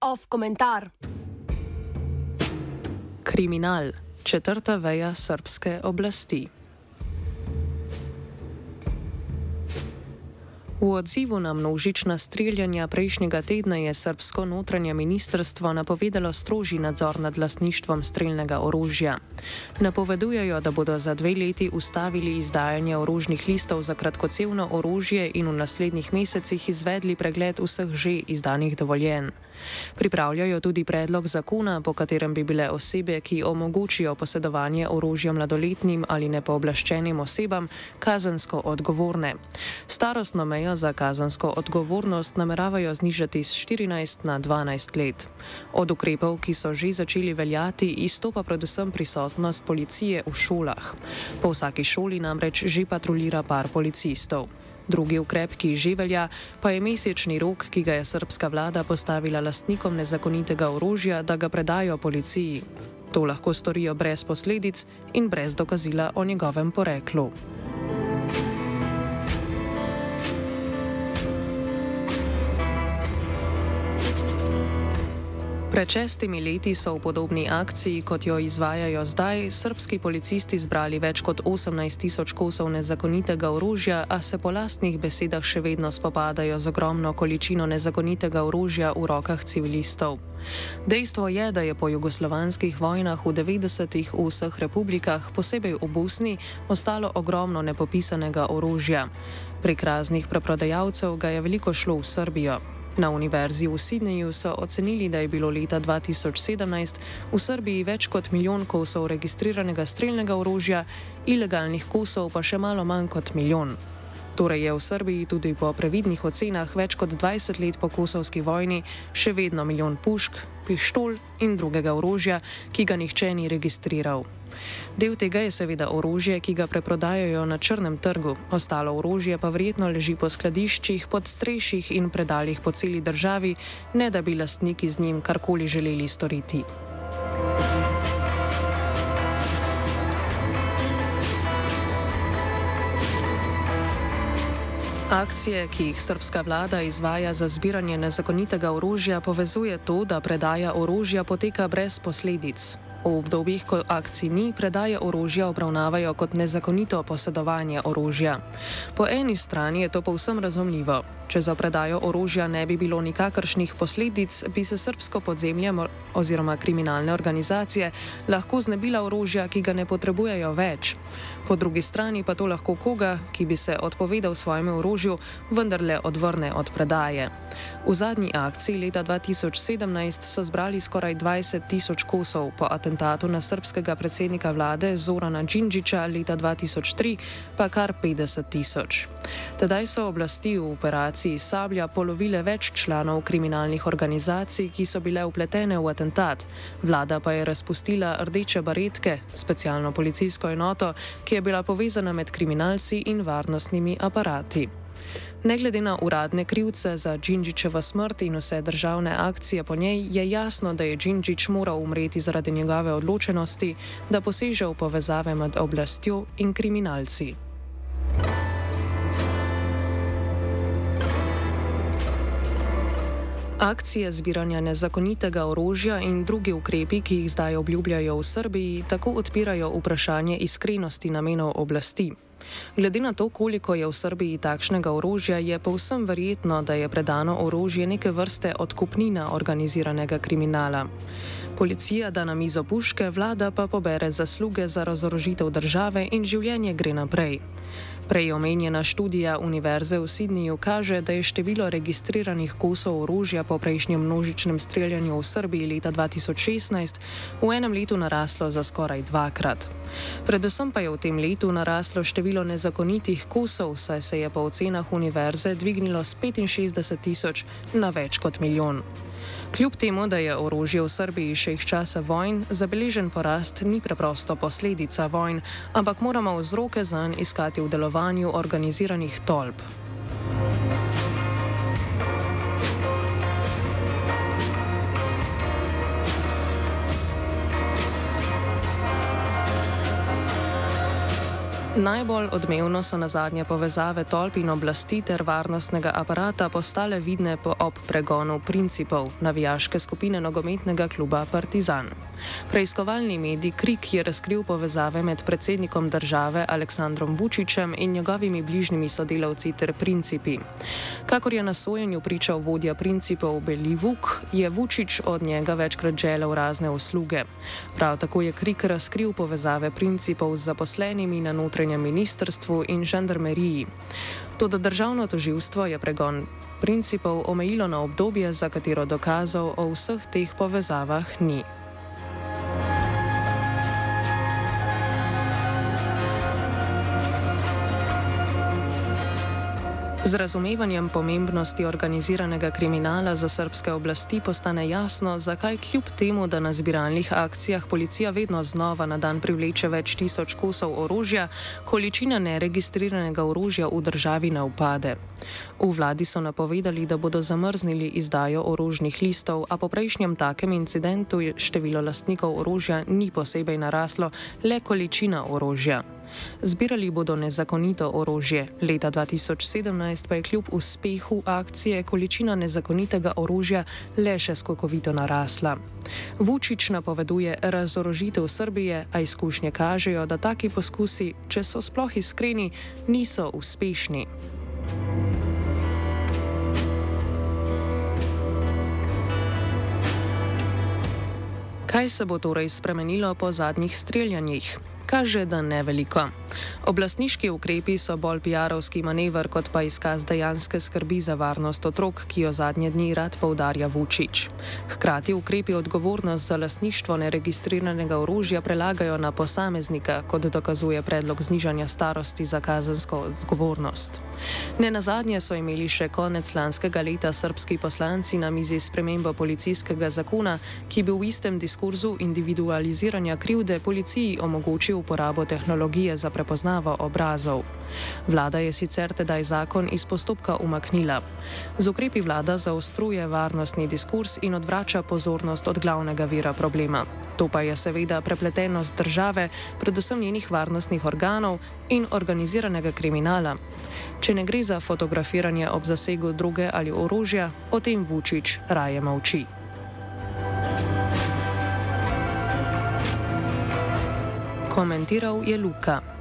Off komentar. Kriminal, četrta veja srpske oblasti. V odzivu na množična streljanja prejšnjega tedna je srpsko notranje ministrstvo napovedalo strožji nadzor nad lasništvom streljnega orožja. Napovedujejo, da bodo za dve leti ustavili izdajanje orožnih listov za kratkocevno orožje in v naslednjih mesecih izvedli pregled vseh že izdanih dovoljenj. Pripravljajo tudi predlog zakona, po katerem bi bile osebe, ki omogočijo posedovanje orožja mladoletnim ali nepooblaščenim osebam, kazensko odgovorne. Starostno mejo za kazensko odgovornost nameravajo znižati z 14 na 12 let. Od ukrepov, ki so že začeli veljati, izstopa predvsem prisotnost policije v šolah. Po vsaki šoli namreč že patrulira par policistov. Drugi ukrep, ki že velja, pa je mesečni rok, ki ga je srpska vlada postavila lastnikom nezakonitega orožja, da ga predajo policiji. To lahko storijo brez posledic in brez dokazila o njegovem poreklu. Pred šestimi leti so v podobni akciji, kot jo izvajajo zdaj, srpski policisti zbrali več kot 18 tisoč kosov nezakonitega orožja, a se po lastnih besedah še vedno spopadajo z ogromno količino nezakonitega orožja v rokah civilistov. Dejstvo je, da je po jugoslovanskih vojnah v 90-ih v vseh republikah, posebej v Bosni, ostalo ogromno nepopisanega orožja. Prek raznih preprodajalcev ga je veliko šlo v Srbijo. Na univerzi v Sydneyju so ocenili, da je bilo leta 2017 v Srbiji več kot milijon kosov registriranega streljnega orožja, ilegalnih kosov pa še malo manj kot milijon. Torej je v Srbiji tudi po previdnih ocenah več kot 20 let po kosovski vojni še vedno milijon pušk, pištol in drugega orožja, ki ga nihče ni registriral. Del tega je seveda orožje, ki ga preprodajajo na črnem trgu, ostalo orožje pa verjetno leži po skladiščih, pod strešjih in predaljih po celi državi, ne da bi lastniki z njim karkoli želeli storiti. Akcije, ki jih srpska vlada izvaja za zbiranje nezakonitega orožja, povezuje to, da predaja orožja poteka brez posledic. V obdobjih, ko akcij ni, predaje orožja obravnavajo kot nezakonito posedovanje orožja. Po eni strani je to povsem razumljivo. Če za predajo orožja ne bi bilo nikakršnih posledic, bi se srbsko podzemlje oziroma kriminalne organizacije lahko znebila orožja, ki ga ne potrebujejo več. Po drugi strani pa to lahko koga, ki bi se odpovedal svojemu orožju, vendarle odvrne od predaje. V zadnji akciji leta 2017 so zbrali skoraj 20 tisoč kosov, po atentatu na srpskega predsednika vlade Zorana Džinžiča leta 2003 pa kar 50 tisoč. Tedaj so oblasti v operaciji operaciji Sablja polovile več članov kriminalnih organizacij, ki so bile upletene v atentat. Vlada pa je razpustila rdeče baretke, specialno policijsko enoto, ki je bila povezana med kriminalci in varnostnimi aparati. Ne glede na uradne krivce za Džinžičevo smrt in vse državne akcije po njej, je jasno, da je Džinžič moral umreti zaradi njegove odločenosti, da poseže v povezave med oblastjo in kriminalci. Akcije zbiranja nezakonitega orožja in drugi ukrepi, ki jih zdaj obljubljajo v Srbiji, tako odpirajo vprašanje iskrenosti namenov oblasti. Glede na to, koliko je v Srbiji takšnega orožja, je povsem verjetno, da je predano orožje neke vrste odkupnina organiziranega kriminala. Policija da na mizo puške, vlada pa pobere zasluge za razorožitev države in življenje gre naprej. Prej omenjena študija Univerze v Sydneyju kaže, da je število registriranih kosov orožja po prejšnjem množičnem streljanju v Srbiji leta 2016 v enem letu naraslo za skoraj dvakrat. Predvsem pa je v tem letu naraslo število nezakonitih kosov, saj se je po ocenah univerze dvignilo z 65 tisoč na več kot milijon. Kljub temu, da je orožje v Srbiji še iz časa vojn, zabeležen porast ni preprosto posledica vojn, ampak moramo vzroke zanj iskati v delovanju organiziranih tolp. Najbolj odmevno so na zadnje povezave tolp in oblasti ter varnostnega aparata postale vidne po ob pregonu principov navijaške skupine nogometnega kluba Partizan. Preiskovalni medij Krik je razkril povezave med predsednikom države Aleksandrom Vučićem in njegovimi bližnjimi sodelavci ter principi. Kakor je na sojenju pričal vodja principov Beli Vuk, je Vučić od njega večkrat želel razne usluge. Prav tako je Krik razkril povezave principov z zaposlenimi na notranjem notranjem ministrstvu in žandarmeriji. Toda državno toživstvo je pregon principov omejilo na obdobje, za katero dokazov o vseh teh povezavah ni. Z razumevanjem pomembnosti organiziranega kriminala za srpske oblasti postane jasno, zakaj kljub temu, da na zbiralnih akcijah policija vedno znova na dan privleče več tisoč kosov orožja, količina neregistriranega orožja v državi ne upade. V vladi so napovedali, da bodo zamrznili izdajo orožnih listov, a po prejšnjem takem incidentu število lastnikov orožja ni posebej naraslo, le količina orožja. Zbirali bodo nezakonito orožje. Leta 2017 pa je kljub uspehu akcije količina nezakonitega orožja le še skokovito narasla. Vučić napoveduje razorožitev Srbije, a izkušnje kažejo, da taki poskusi, če so sploh iskreni, niso uspešni. Kaj se bo torej spremenilo po zadnjih streljanjih? Kaže, da ne veliko. Oblastniški ukrepi so bolj PR-ovski manever, kot pa izkaz dejanske skrbi za varnost otrok, ki jo zadnje dni rad poudarja Vučić. Hkrati ukrepi odgovornost za lasništvo neregistriranega orožja prelagajo na posameznika, kot dokazuje predlog znižanja starosti za kazensko odgovornost. Ne na zadnje so imeli še konec lanskega leta srpski poslanci na mizi spremembo policijskega zakona, ki bi v istem diskurzu individualiziranja krivde policiji omogočil uporabo tehnologije za prepoznavo obrazov. Vlada je sicer tedaj zakon iz postopka umaknila. Z ukrepi vlada zaostruje varnostni diskurs in odvrača pozornost od glavnega vira problema. To pa je seveda prepletenost države, predvsem njenih varnostnih organov in organiziranega kriminala. Če ne gre za fotografiranje ob zasegu druge ali orožja, o tem Vučić raje molči. Komentiral je Luka.